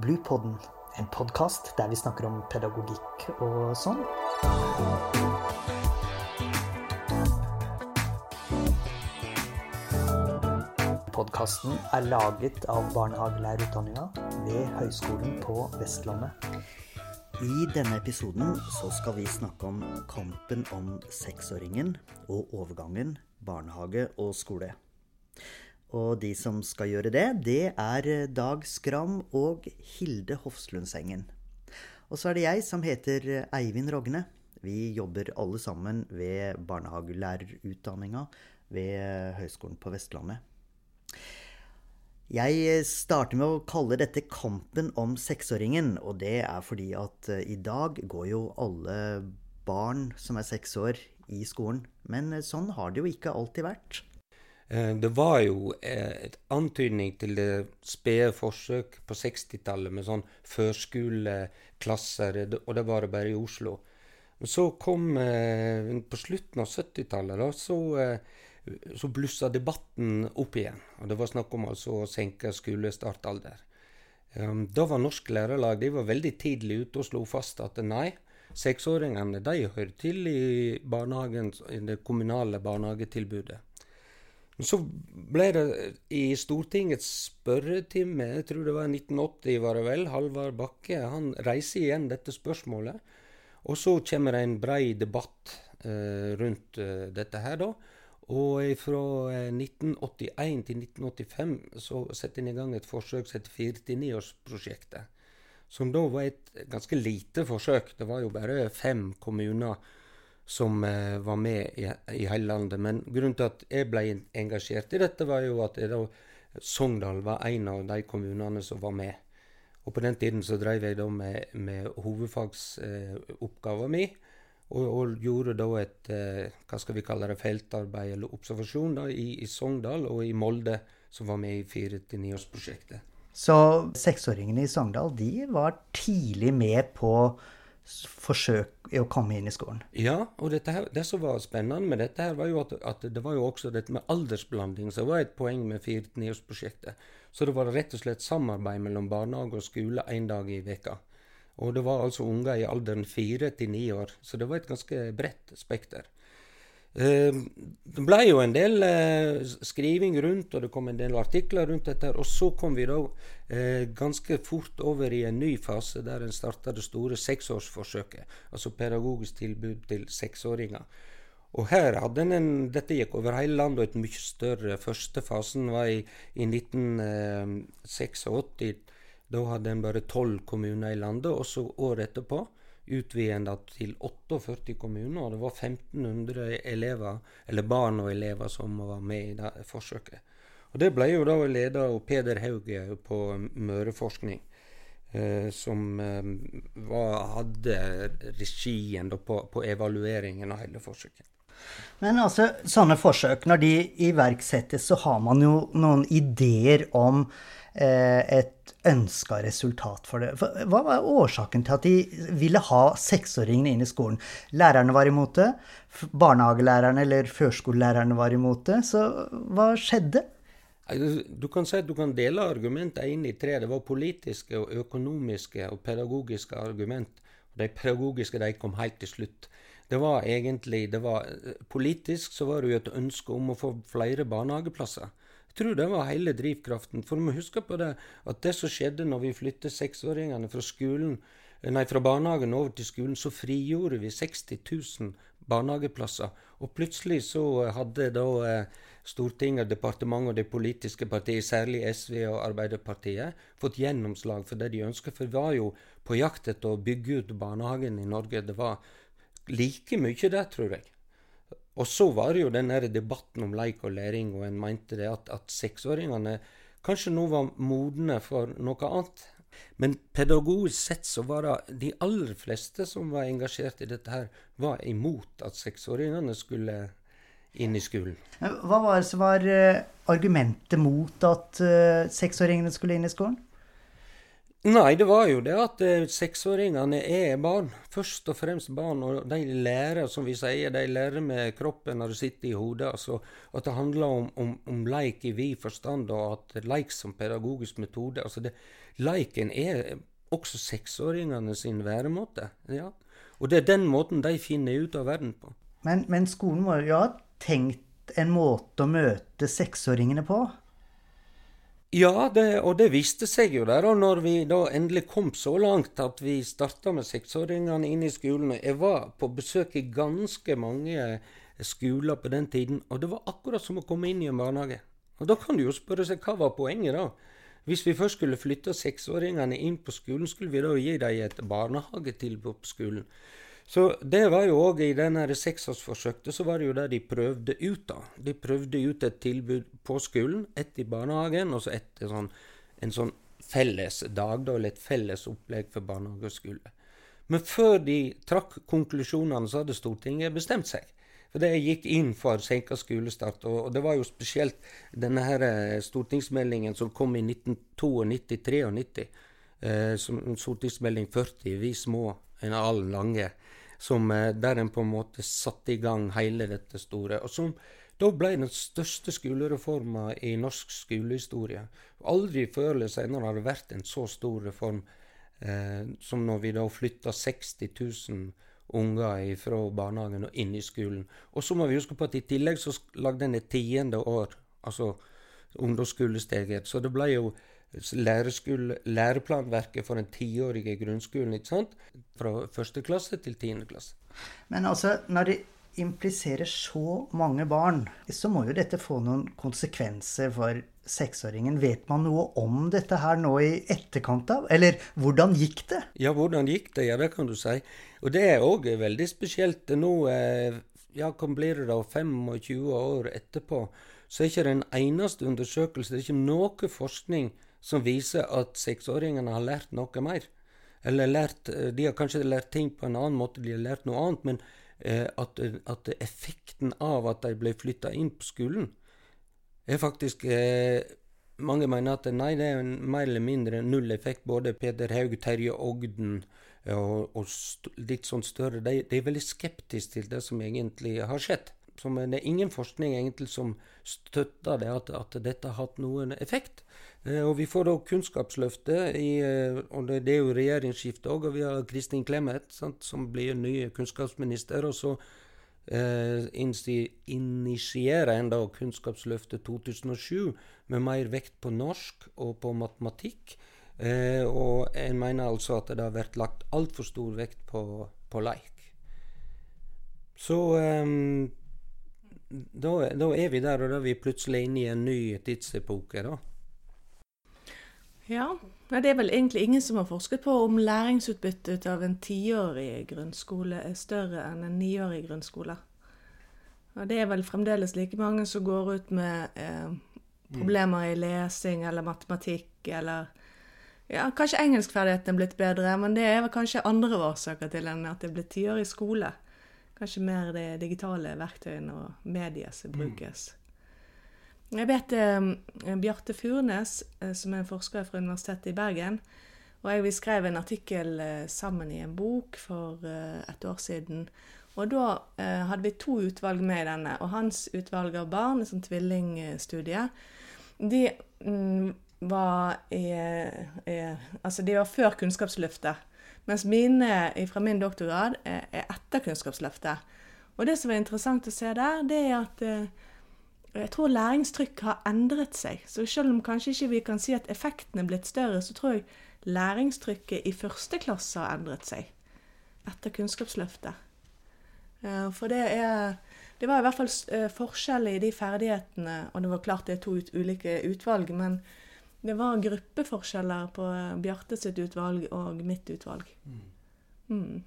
Bluepodden, en podkast der vi snakker om pedagogikk og sånn. Podkasten er laget av barnehagelærerutdanninga ved Høgskolen på Vestlandet. I denne episoden så skal vi snakke om kampen om seksåringen og overgangen barnehage og skole. Og de som skal gjøre det, det er Dag Skram og Hilde Hofslundsengen. Og så er det jeg som heter Eivind Rogne. Vi jobber alle sammen ved barnehagelærerutdanninga ved Høgskolen på Vestlandet. Jeg starter med å kalle dette kampen om seksåringen, og det er fordi at i dag går jo alle barn som er seks år, i skolen. Men sånn har det jo ikke alltid vært. Det var jo et antydning til det spede forsøk på 60-tallet med sånn førskoleklasser, og det var det bare i Oslo. Men så kom På slutten av 70-tallet, så så blussa debatten opp igjen. og Det var snakk om altså å senke skolestartalder. Da var Norsk Lærerlag de var veldig tidlig ute og slo fast at nei, seksåringene de hører til i, i det kommunale barnehagetilbudet. Så ble det i Stortingets spørretime, jeg tror det var 1980, var det vel, Halvard Bakke han reiser igjen dette spørsmålet. Og så kommer det en brei debatt eh, rundt eh, dette her, da. Og fra 1981 eh, til 1985 så setter en i gang et forsøk som heter 49-årsprosjektet. Som da var et ganske lite forsøk. Det var jo bare fem kommuner som eh, var med i, i, hele landet. Men grunnen til at jeg ble engasjert i dette, var jo at da, Sogndal var en av de kommunene som var med. Og på den tiden så drev jeg da med, med hovedfagsoppgaven eh, min. Og, og, gjorde da et eh, hva skal vi kalle det, feltarbeid eller observasjon da, i, i Sogndal og i Molde, som var med i 4-9-årsprosjektet. Så seksåringene i Sogndal de var tidlig med på forsøk i å komme inn i skolen? Ja, og her, det som var spennende med dette, her var jo at, at, det var jo også dette med aldersblanding som var et poeng med 4-9-årsprosjektet. Så det var rett og slett samarbeid mellom barnehage og skole én dag i veka. Og det var altså unger i alderen fire til ni år, så det var et ganske bredt spekter. Eh, det ble jo en del eh, skriving rundt, og det kom en del artikler rundt dette. Og så kom vi da eh, ganske fort over i en ny fase, der en starta det store seksårsforsøket. Altså pedagogisk tilbud til seksåringer. Og her hadde en, Dette gikk over hele landet, og et mye større Første fasen var i, i 1986 da hadde en bare tolv kommuner i landet, og så året etterpå utvidet en til 48 kommuner, og det var 1500 elever, eller barn og elever som var med i det forsøket. Og Det ble jo da ledet av Peder Hauge på Møreforskning, eh, som eh, var, hadde regien på, på evalueringen av hele forsøket. Men altså, sånne forsøk, når de iverksettes, så har man jo noen ideer om et ønska resultat for det. Hva var årsaken til at de ville ha seksåringene inn i skolen? Lærerne var imot det. Barnehagelærerne eller førskolelærerne var imot det. Så hva skjedde? Du kan si at du kan dele argumentene inn i tre. Det var politiske, og økonomiske og pedagogiske argument. De pedagogiske de kom helt til slutt. Det var egentlig det var, Politisk så var det jo et ønske om å få flere barnehageplasser tror det var hele drivkraften. For vi husker på det at det som skjedde når vi flyttet seksåringene fra skolen, nei, fra barnehagen over til skolen, så frigjorde vi 60 000 barnehageplasser. Og plutselig så hadde da eh, Stortinget, departementet og de politiske partier, særlig SV og Arbeiderpartiet, fått gjennomslag for det de ønsker. For vi var jo på jakt etter å bygge ut barnehagen i Norge. Det var like mye det, tror jeg. Og så var det jo den debatten om leik og læring, og en mente det at, at seksåringene kanskje nå var modne for noe annet. Men pedagogisk sett så var det de aller fleste som var engasjert i dette her, var imot at seksåringene skulle inn i skolen. Hva var det som var eh, argumentet mot at uh, seksåringene skulle inn i skolen? Nei, det var jo det at eh, seksåringene er barn. Først og fremst barn. Og de lærer, som vi sier, de lærer med kroppen når det sitter i hodet. Altså at det handler om, om, om leik i vid forstand, og at leik som pedagogisk metode. Altså det, Leiken er også seksåringene sin væremåte. Ja. Og det er den måten de finner ut av verden på. Men, men skolen må jo ha tenkt en måte å møte seksåringene på? Ja, det, og det viste seg jo der. Og når vi da endelig kom så langt at vi starta med seksåringene inn i skolen Jeg var på besøk i ganske mange skoler på den tiden, og det var akkurat som å komme inn i en barnehage. Og da kan du jo spørre seg hva var poenget da? Hvis vi først skulle flytte seksåringene inn på skolen, skulle vi da gi dem et barnehagetilbud på skolen? Så det var jo òg i denne seksårsforsøket så var det jo det de prøvde ut. da. De prøvde ut et tilbud på skolen, ett i barnehagen, og så ett sånn, en sånn felles dag, da, eller et felles opplegg for barnehage og skole. Men før de trakk konklusjonene, så hadde Stortinget bestemt seg. For det gikk inn for senka skolestart. Og, det var jo spesielt denne her eh, stortingsmeldingen som kom i 1992-93, eh, som stortingsmelding 40, Vi små, en all lange som, eh, der en på en måte satte i gang hele dette store. Og som da ble den største skolereforma i norsk skolehistorie. Aldri før eller senere har det vært en så stor reform eh, som når vi da flytta 60 000 unger fra barnehagen og inn i skolen. Og så må vi huske på at i tillegg så lagde en et tiende år, altså ungdomsskolesteget. Så det ble jo læreplanverket for den tiårige grunnskolen. ikke sant? Fra første klasse til tiende klasse. Men altså, når det impliserer så mange barn, så må jo dette få noen konsekvenser for seksåringen. Vet man noe om dette her nå i etterkant av? Eller hvordan gikk det? Ja, hvordan gikk det? Ja, det kan du si. Og det er òg veldig spesielt. Nå, eh, ja, hva blir det da, 25 år etterpå, så er ikke det en eneste undersøkelse, det er ikke noe forskning som viser at seksåringene har lært noe mer. Eller lært, eh, De har kanskje lært ting på en annen måte, de har lært noe annet, men eh, at, at, effekten av at de ble flytta inn på skolen, er faktisk eh, Mange mener at nei, det er en mer eller mindre null effekt. Både Peder Haug, Terje Ogden og, og litt sånn større, de, de, er veldig skeptiske til det som egentlig har skjedd. Som, det er ingen forskning egentlig som støtter det, at, at dette har hatt noen effekt. Eh, og Vi får da Kunnskapsløftet, i, eh, og det, er jo regjeringsskifte òg. Og vi har Kristin Clemet som blir ny kunnskapsminister. Og så eh, initierer en da Kunnskapsløftet 2007 med mer vekt på norsk og på matematikk. Eh, og en mener altså at det har vært lagt altfor stor vekt på, på leik. Så eh, da, da, er vi der, og da er vi plutselig inne i en ny tidsepoke. da. Ja, det er vel egentlig ingen som har forsket på om læringsutbyttet av en tiårig grunnskole er større enn en niårig grunnskole. Og det er vel fremdeles like mange som går ut med eh, problemer i lesing eller matematikk eller ja, Kanskje engelskferdigheten er blitt bedre, men det er vel kanskje andre årsaker til enn at det er blitt tiårig skole. Kanskje mer de digitale verktøyene og medier som mm. brukes. Mm. Jeg vet eh, Bjarte Furnes, eh, som er en forsker fra Universitetet i Bergen, og jeg vi skrev en artikkel eh, sammen i en bok for eh, et år siden. Og da eh, hadde vi to utvalg med i denne. Og hans utvalg av barn, en sånn tvillingstudie, de mm, var i, i, Altså, de var før Kunnskapsløftet. Mens mine fra min doktorgrad er etter Kunnskapsløftet. Og det som er interessant å se der, det er at jeg tror læringstrykk har endret seg. Så selv om kanskje ikke vi kan si at effekten er blitt større, så tror jeg læringstrykket i første klasse har endret seg etter Kunnskapsløftet. Eh, for det er Det var i hvert fall eh, forskjell i de ferdighetene, og det var klart det er to ulike utvalg, men det var gruppeforskjeller på Bjarte sitt utvalg og mitt utvalg. Mm. mm.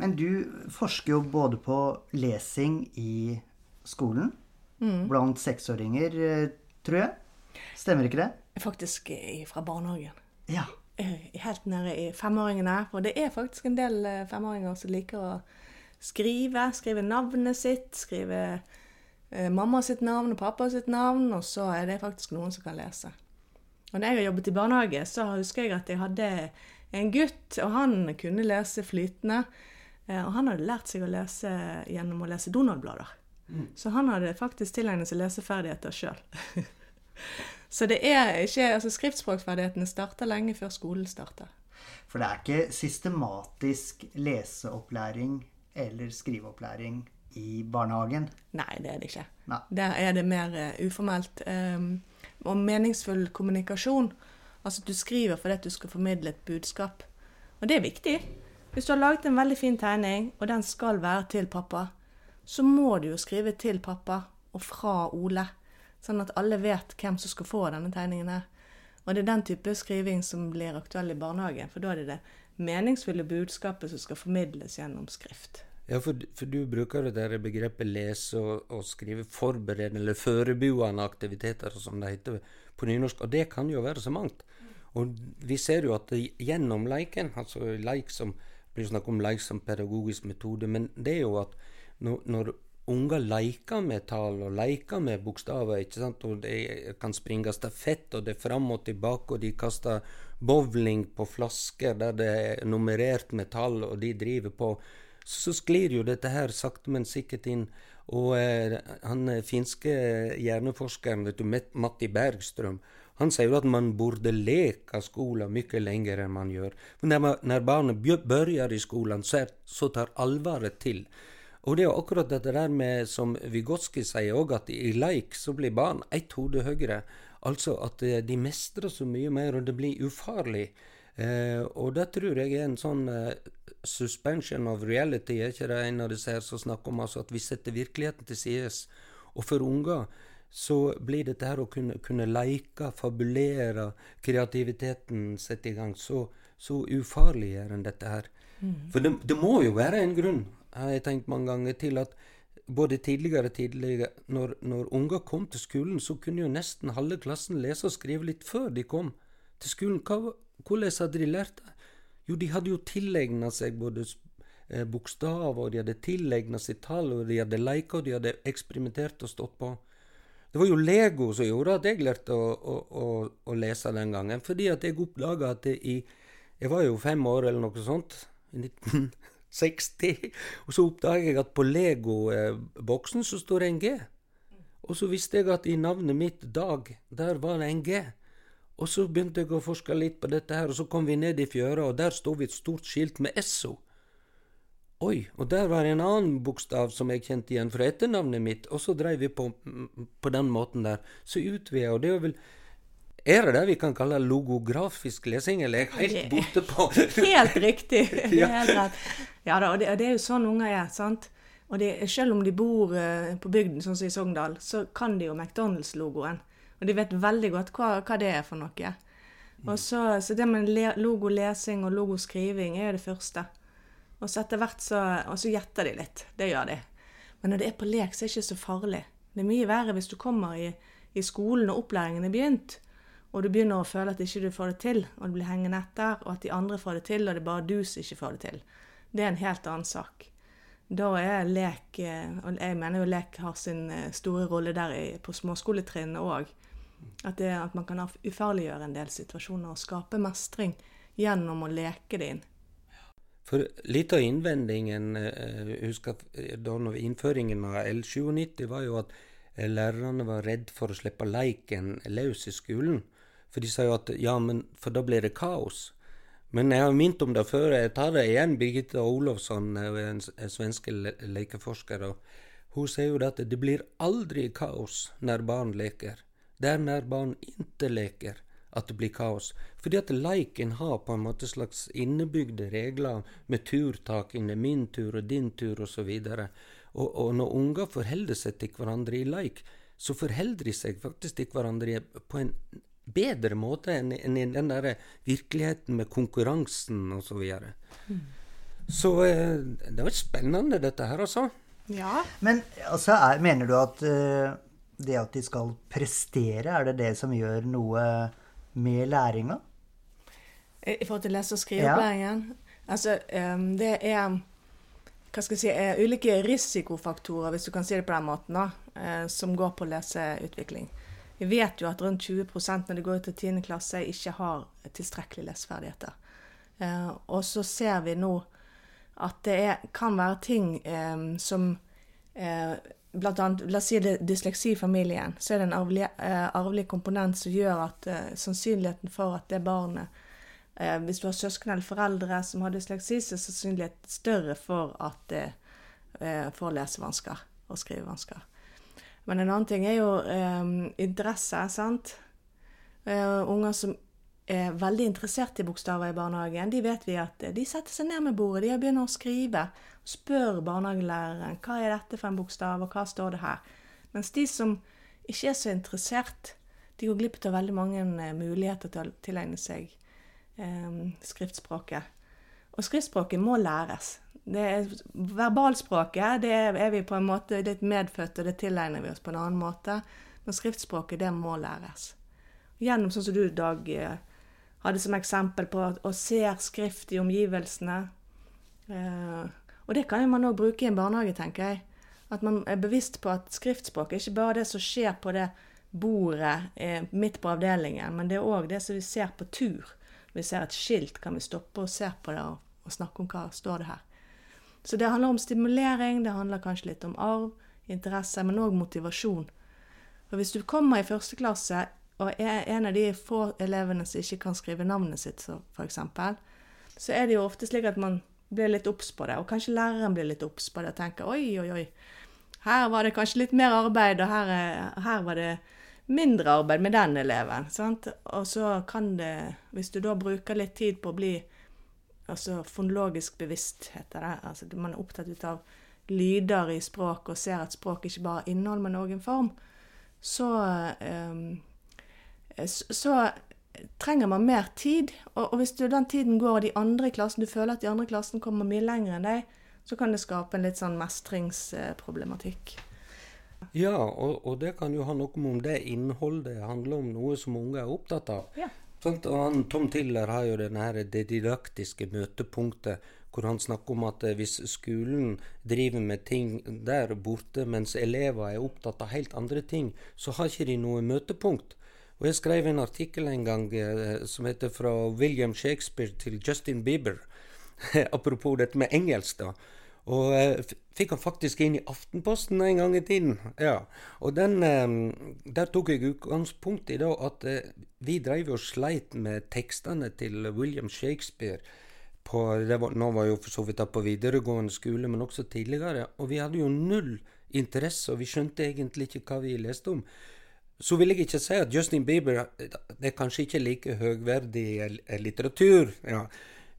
Men du forsker jo både på lesing i skolen mm. blant seksåringer, eh, tror jeg. Stemmer ikke det? Faktisk fra barnehagen. Ja. Eh, helt nede i femåringene. For det er faktisk en del eh, femåringer som liker å skrive. Skrive navnet sitt, skrive eh, mamma sitt navn og pappa sitt navn, og så er det faktisk noen som kan lese. Og når jeg har jobbet i barnehage, så husker jeg at jeg hadde en gutt, og han kunne lese flytende. Eh, og han hadde lært seg å lese gjennom å lese Donald-blader. Så han hadde faktisk tilegnet seg leseferdigheter sjøl. så det er ikke Altså, skriftspråkferdighetene starter lenge før skolen starter. For det er ikke systematisk leseopplæring eller skriveopplæring i barnehagen? Nei, det er det ikke. Nei. Der er det mer uh, uformelt. Um, og meningsfull kommunikasjon. Altså du skriver fordi at du skal formidle et budskap. Og det er viktig. Hvis du har laget en veldig fin tegning, og den skal være til pappa, så må du jo skrive til pappa og fra Ole. Sånn at alle vet hvem som skal få denne tegningen her. Og det er den type skriving som blir aktuell i barnehagen. For da er det det meningsfulle budskapet som skal formidles gjennom skrift. Ja, for, for du bruker det der begrepet lese og, og skrive forberedende eller forberedende aktiviteter, som det heter på nynorsk, og det kan jo være så mangt. Og vi ser jo at gjennom leiken, altså leik som blir snakk om leik som pedagogisk metode, men det er jo at når, når unger leker med tall og leker med bokstaver, ikke sant? og de kan springe stafett, og det er fram og tilbake, og de kaster bowling på flasker der det er nummerert med tall, og de driver på, så sklir jo dette her sakte, men sikkert inn. Og eh, han eh, finske hjerneforskeren, vet du, Matti Bergstrøm, han sier jo at man burde leke skolen mye lenger enn man gjør. For når, når barnet begynner i skolen, så, er, så tar alvoret til. Og det er akkurat dette der med, som Vygotsky sier òg, at i leik så blir barn ett hode høyere. Altså at eh, de mestrer så mye mer, og det blir ufarlig. Eh, og det tror jeg er en sånn eh, suspension of reality, er ikke det en av disse her som snakker om altså at vi setter virkeligheten til sides. Og for unger så blir dette her å kunne, kunne leke, fabulere, kreativiteten sette i gang, så, så ufarliggjør dette her. Mm. For det, det, må jo være en grunn, har jeg tenkt mange ganger, til at både tidligere og tidligere, når, når unger kom til skolen, så kunne jo nesten halve klassen lese og skrive litt før de kom til skolen. Hvordan hadde de lært det? Jo, de hadde jo tilegna seg både eh, bokstaver, og de hadde tilegna seg tall, og de hadde leika, og de hadde eksperimentert og stått på. Det var jo Lego som gjorde at jeg lærte å, å, å, å lese den gangen. Fordi at jeg oppdaga at i Jeg var jo fem år eller noe sånt. I 1960. Og så oppdaga jeg at på Lego-boksen så står det en G. Og så visste jeg at i navnet mitt Dag, der var det en G. Og så begynte jeg å forske litt på dette her, og så kom vi ned i fjøra, og der sto vi et stort skilt med Esso. Oi, og der var en annen bokstav som jeg kjente igjen fra etternavnet mitt, og så dreiv vi på på den måten der. Så utvida, og det er vel er det det vi kan kalle logografisk lesing, eller er jeg helt borte på Helt riktig. Er helt rett. Ja da, og det, det er jo sånn unger er, sant. Og det, selv om de bor uh, på bygden, sånn som i Sogndal, så kan de jo McDonald's-logoen. Og de vet veldig godt hva, hva det er for noe. Så, så det med logolesing og logoskriving er jo det første. Og så etter hvert så, og så gjetter de litt. Det gjør de. Men når det er på lek, så er det ikke så farlig. Det er mye verre hvis du kommer i, i skolen og opplæringen er begynt, og du begynner å føle at ikke du får det til, og du blir hengende etter, og at de andre får det til, og det er bare du som ikke får det til. Det er en helt annen sak. Da er lek Og jeg mener jo lek har sin eh, store rolle der på småskoletrinnet òg. At, det, at man kan ufarliggjøre en del situasjoner og skape mestring gjennom å leke det inn. For litt av innvendingen jeg eh, husker da innføringen av L97 var jo at eh, lærerne var redd for å slippe leiken løs i skolen. For de sa jo at ja, men for da blir det kaos. Men jeg har minnet om det før. Jeg tar det igjen. Birgitte Olofsson, en svenske lekeforsker. Hun sier jo at det blir aldri kaos når barn leker. Er når barn ikke leker at det blir kaos. Fordi at leiken har på en måte slags innebygde regler med turtaking, det er min tur og din tur osv. Og, og, og når unger forholder seg til hverandre i leik, så forholder de seg faktisk til hverandre på en bedre måte enn, enn i den der virkeligheten med konkurransen osv. Så, videre. mm. så eh, det var spennende, dette her, altså. Ja. Men altså, er, mener du at uh det at de skal prestere, er det det som gjør noe med læringa? I forhold til lese- og skriveopplæringen? Ja. Altså, um, det er hva skal jeg si, er ulike risikofaktorer, hvis du kan si det på den måten, da, uh, som går på leseutvikling. Vi vet jo at rundt 20% når de går ut til 10. klasse, ikke har tilstrekkelige leseferdigheter. Eh, og så ser vi nå at det er, kan være ting eh, som eh, blant annet, La oss si det dysleksi i familien. Så er det en arvelig, eh, arvelig komponent som gjør at eh, sannsynligheten for at det barnet eh, Hvis du har søsken eller foreldre som har dysleksi, så er sannsynligheten større for at det får lesevansker og skrivevansker. Men en annen ting er jo interesse, sant. unger som er veldig interessert i bokstaver i barnehagen, de vet vi at de setter seg ned med bordet, de begynner å skrive. Spør barnehagelæreren hva er dette for en bokstav, og hva står det her. Mens de som ikke er så interessert, de går glipp av veldig mange eh, muligheter til å tilegne seg eh, skriftspråket. Og skriftspråket må læres. Det er, verbalspråket det er, vi på en måte, det er medfødt, og det tilegner vi oss på en annen måte. Men skriftspråket, det må læres. Gjennom sånn som du, Dag, eh, hadde som eksempel på å se skrift i omgivelsene. Eh, og det kan man òg bruke i en barnehage, tenker jeg. At man er bevisst på at skriftspråk er ikke bare det som skjer på det bordet eh, midt på avdelingen, men det er òg det som vi ser på tur. Vi ser et skilt, kan vi stoppe og se på det og, og snakke om hva står det her. Så det handler om stimulering, det handler kanskje litt om arv, interesse, men òg motivasjon. For hvis du kommer i første klasse og er en av de få elevene som ikke kan skrive navnet sitt, f.eks., så er det jo ofte slik at man blir litt obs på det. Og kanskje læreren blir litt obs på det og tenker oi, oi, oi. Her var det kanskje litt mer arbeid, og her, her var det mindre arbeid med den eleven. Sant? Og så kan det, hvis du da bruker litt tid på å bli altså fonologisk bevisst, heter det, altså man er opptatt av lyder i språk og ser at språk ikke bare har innhold, men òg en form, så um, Eh, så trenger man mer tid. Og, hvis du den tiden går, og de andre i klassen, du føler at de andre i klassen kommer mye lenger enn deg, så kan det skape en litt sånn mestringsproblematikk. Ja, og, og, det kan jo ha noe med om det innholdet handler om noe som unge er opptatt av. Ja. Sånt, og han, Tom Tiller har jo denne her, det didaktiske møtepunktet hvor han snakker om at eh, hvis skolen driver med ting der borte, mens elever er opptatt av helt andre ting, så har ikke de noe møtepunkt. Og jeg skrev en artikkel en gang eh, som heter 'Fra William Shakespeare til Justin Bieber'. Apropos dette med engelsk, da. Og eh, fikk han faktisk inn i Aftenposten en gang i tiden. Ja. Og den, eh, der tok jeg utgangspunkt i da at eh, vi drev og sleit med tekstene til William Shakespeare. På, var, nå var jo for så vidt på videregående skole, men også tidligere. Og vi hadde jo null interesse, og vi skjønte egentlig ikke hva vi leste om. Så vil jeg ikke si at Justin Bieber det er kanskje ikke like høgverdig litteratur. Ja.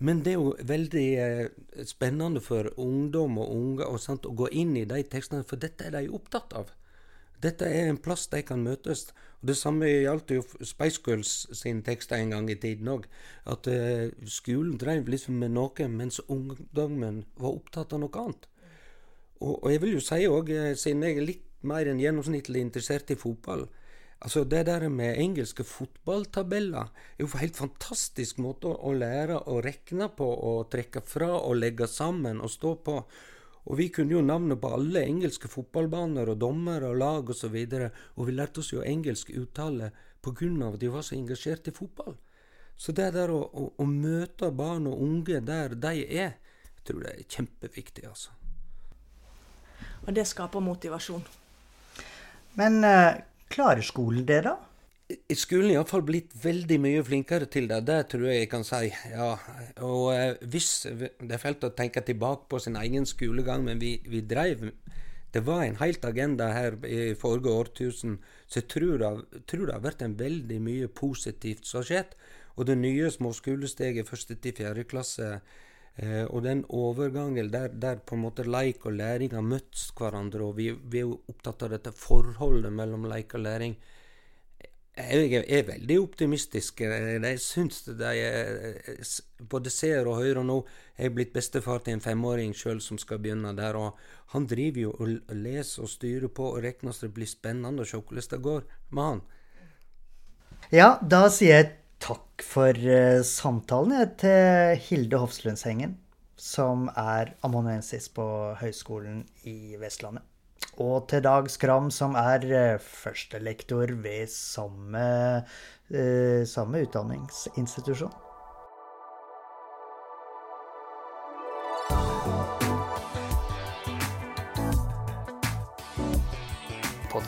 Men det er jo veldig eh, spennende for ungdom og unge og sant, å gå inn i de tekstene, for dette er de opptatt av. Dette er en plass de kan møtes. Og Det samme gjaldt jo Spice Girls sine tekster en gang i tiden òg. At uh, skolen drev liksom med noe, mens ungdommen var opptatt av noe annet. Og, og jeg vil jo si òg, eh, siden jeg er litt mer enn gjennomsnittlig interessert i fotball, Altså Det der med engelske fotballtabeller er jo en helt fantastisk måte å, lære å regne på og trekke fra og legge sammen og stå på. Og vi kunne jo navnet på alle engelske fotballbaner og dommere og lag osv. Og, så videre, og vi lærte oss jo engelsk uttale pga. at de var så engasjert i fotball. Så det der å, å, å, møte barn og unge der de er, jeg tror det er kjempeviktig, altså. Og det skaper motivasjon. Men uh Klarer skolen det, da? Skolen er iallfall blitt veldig mye flinkere til det. Det tror jeg jeg kan si. ja. Og eh, hvis Det er fælt å tenke tilbake på sin egen skolegang, men vi, vi drev Det var en helt agenda her i forrige årtusen, så jeg tror det, tror det har vært en veldig mye positivt som har skjedd. Og det nye småskolesteget første til fjerde klasse Eh, og den overgangen der, der, på en måte leik og læring har møtt hverandre, og vi, vi, er jo opptatt av dette forholdet mellom leik og læring. Jeg er, veldig optimistisk. Jeg syns de både ser og hører nå. Jeg er blitt bestefar til en femåring sjøl som skal begynne der. og Han driver jo og leser og styrer på og regner så det blir spennende å se hvordan det går med han. Ja, da sier jeg takk for uh, samtalen til Hilde Hofslundsengen, som er amanuensis på Høgskolen i Vestlandet. Og til Dag Skram, som er eh, førstelektor ved samme, eh, samme utdanningsinstitusjon.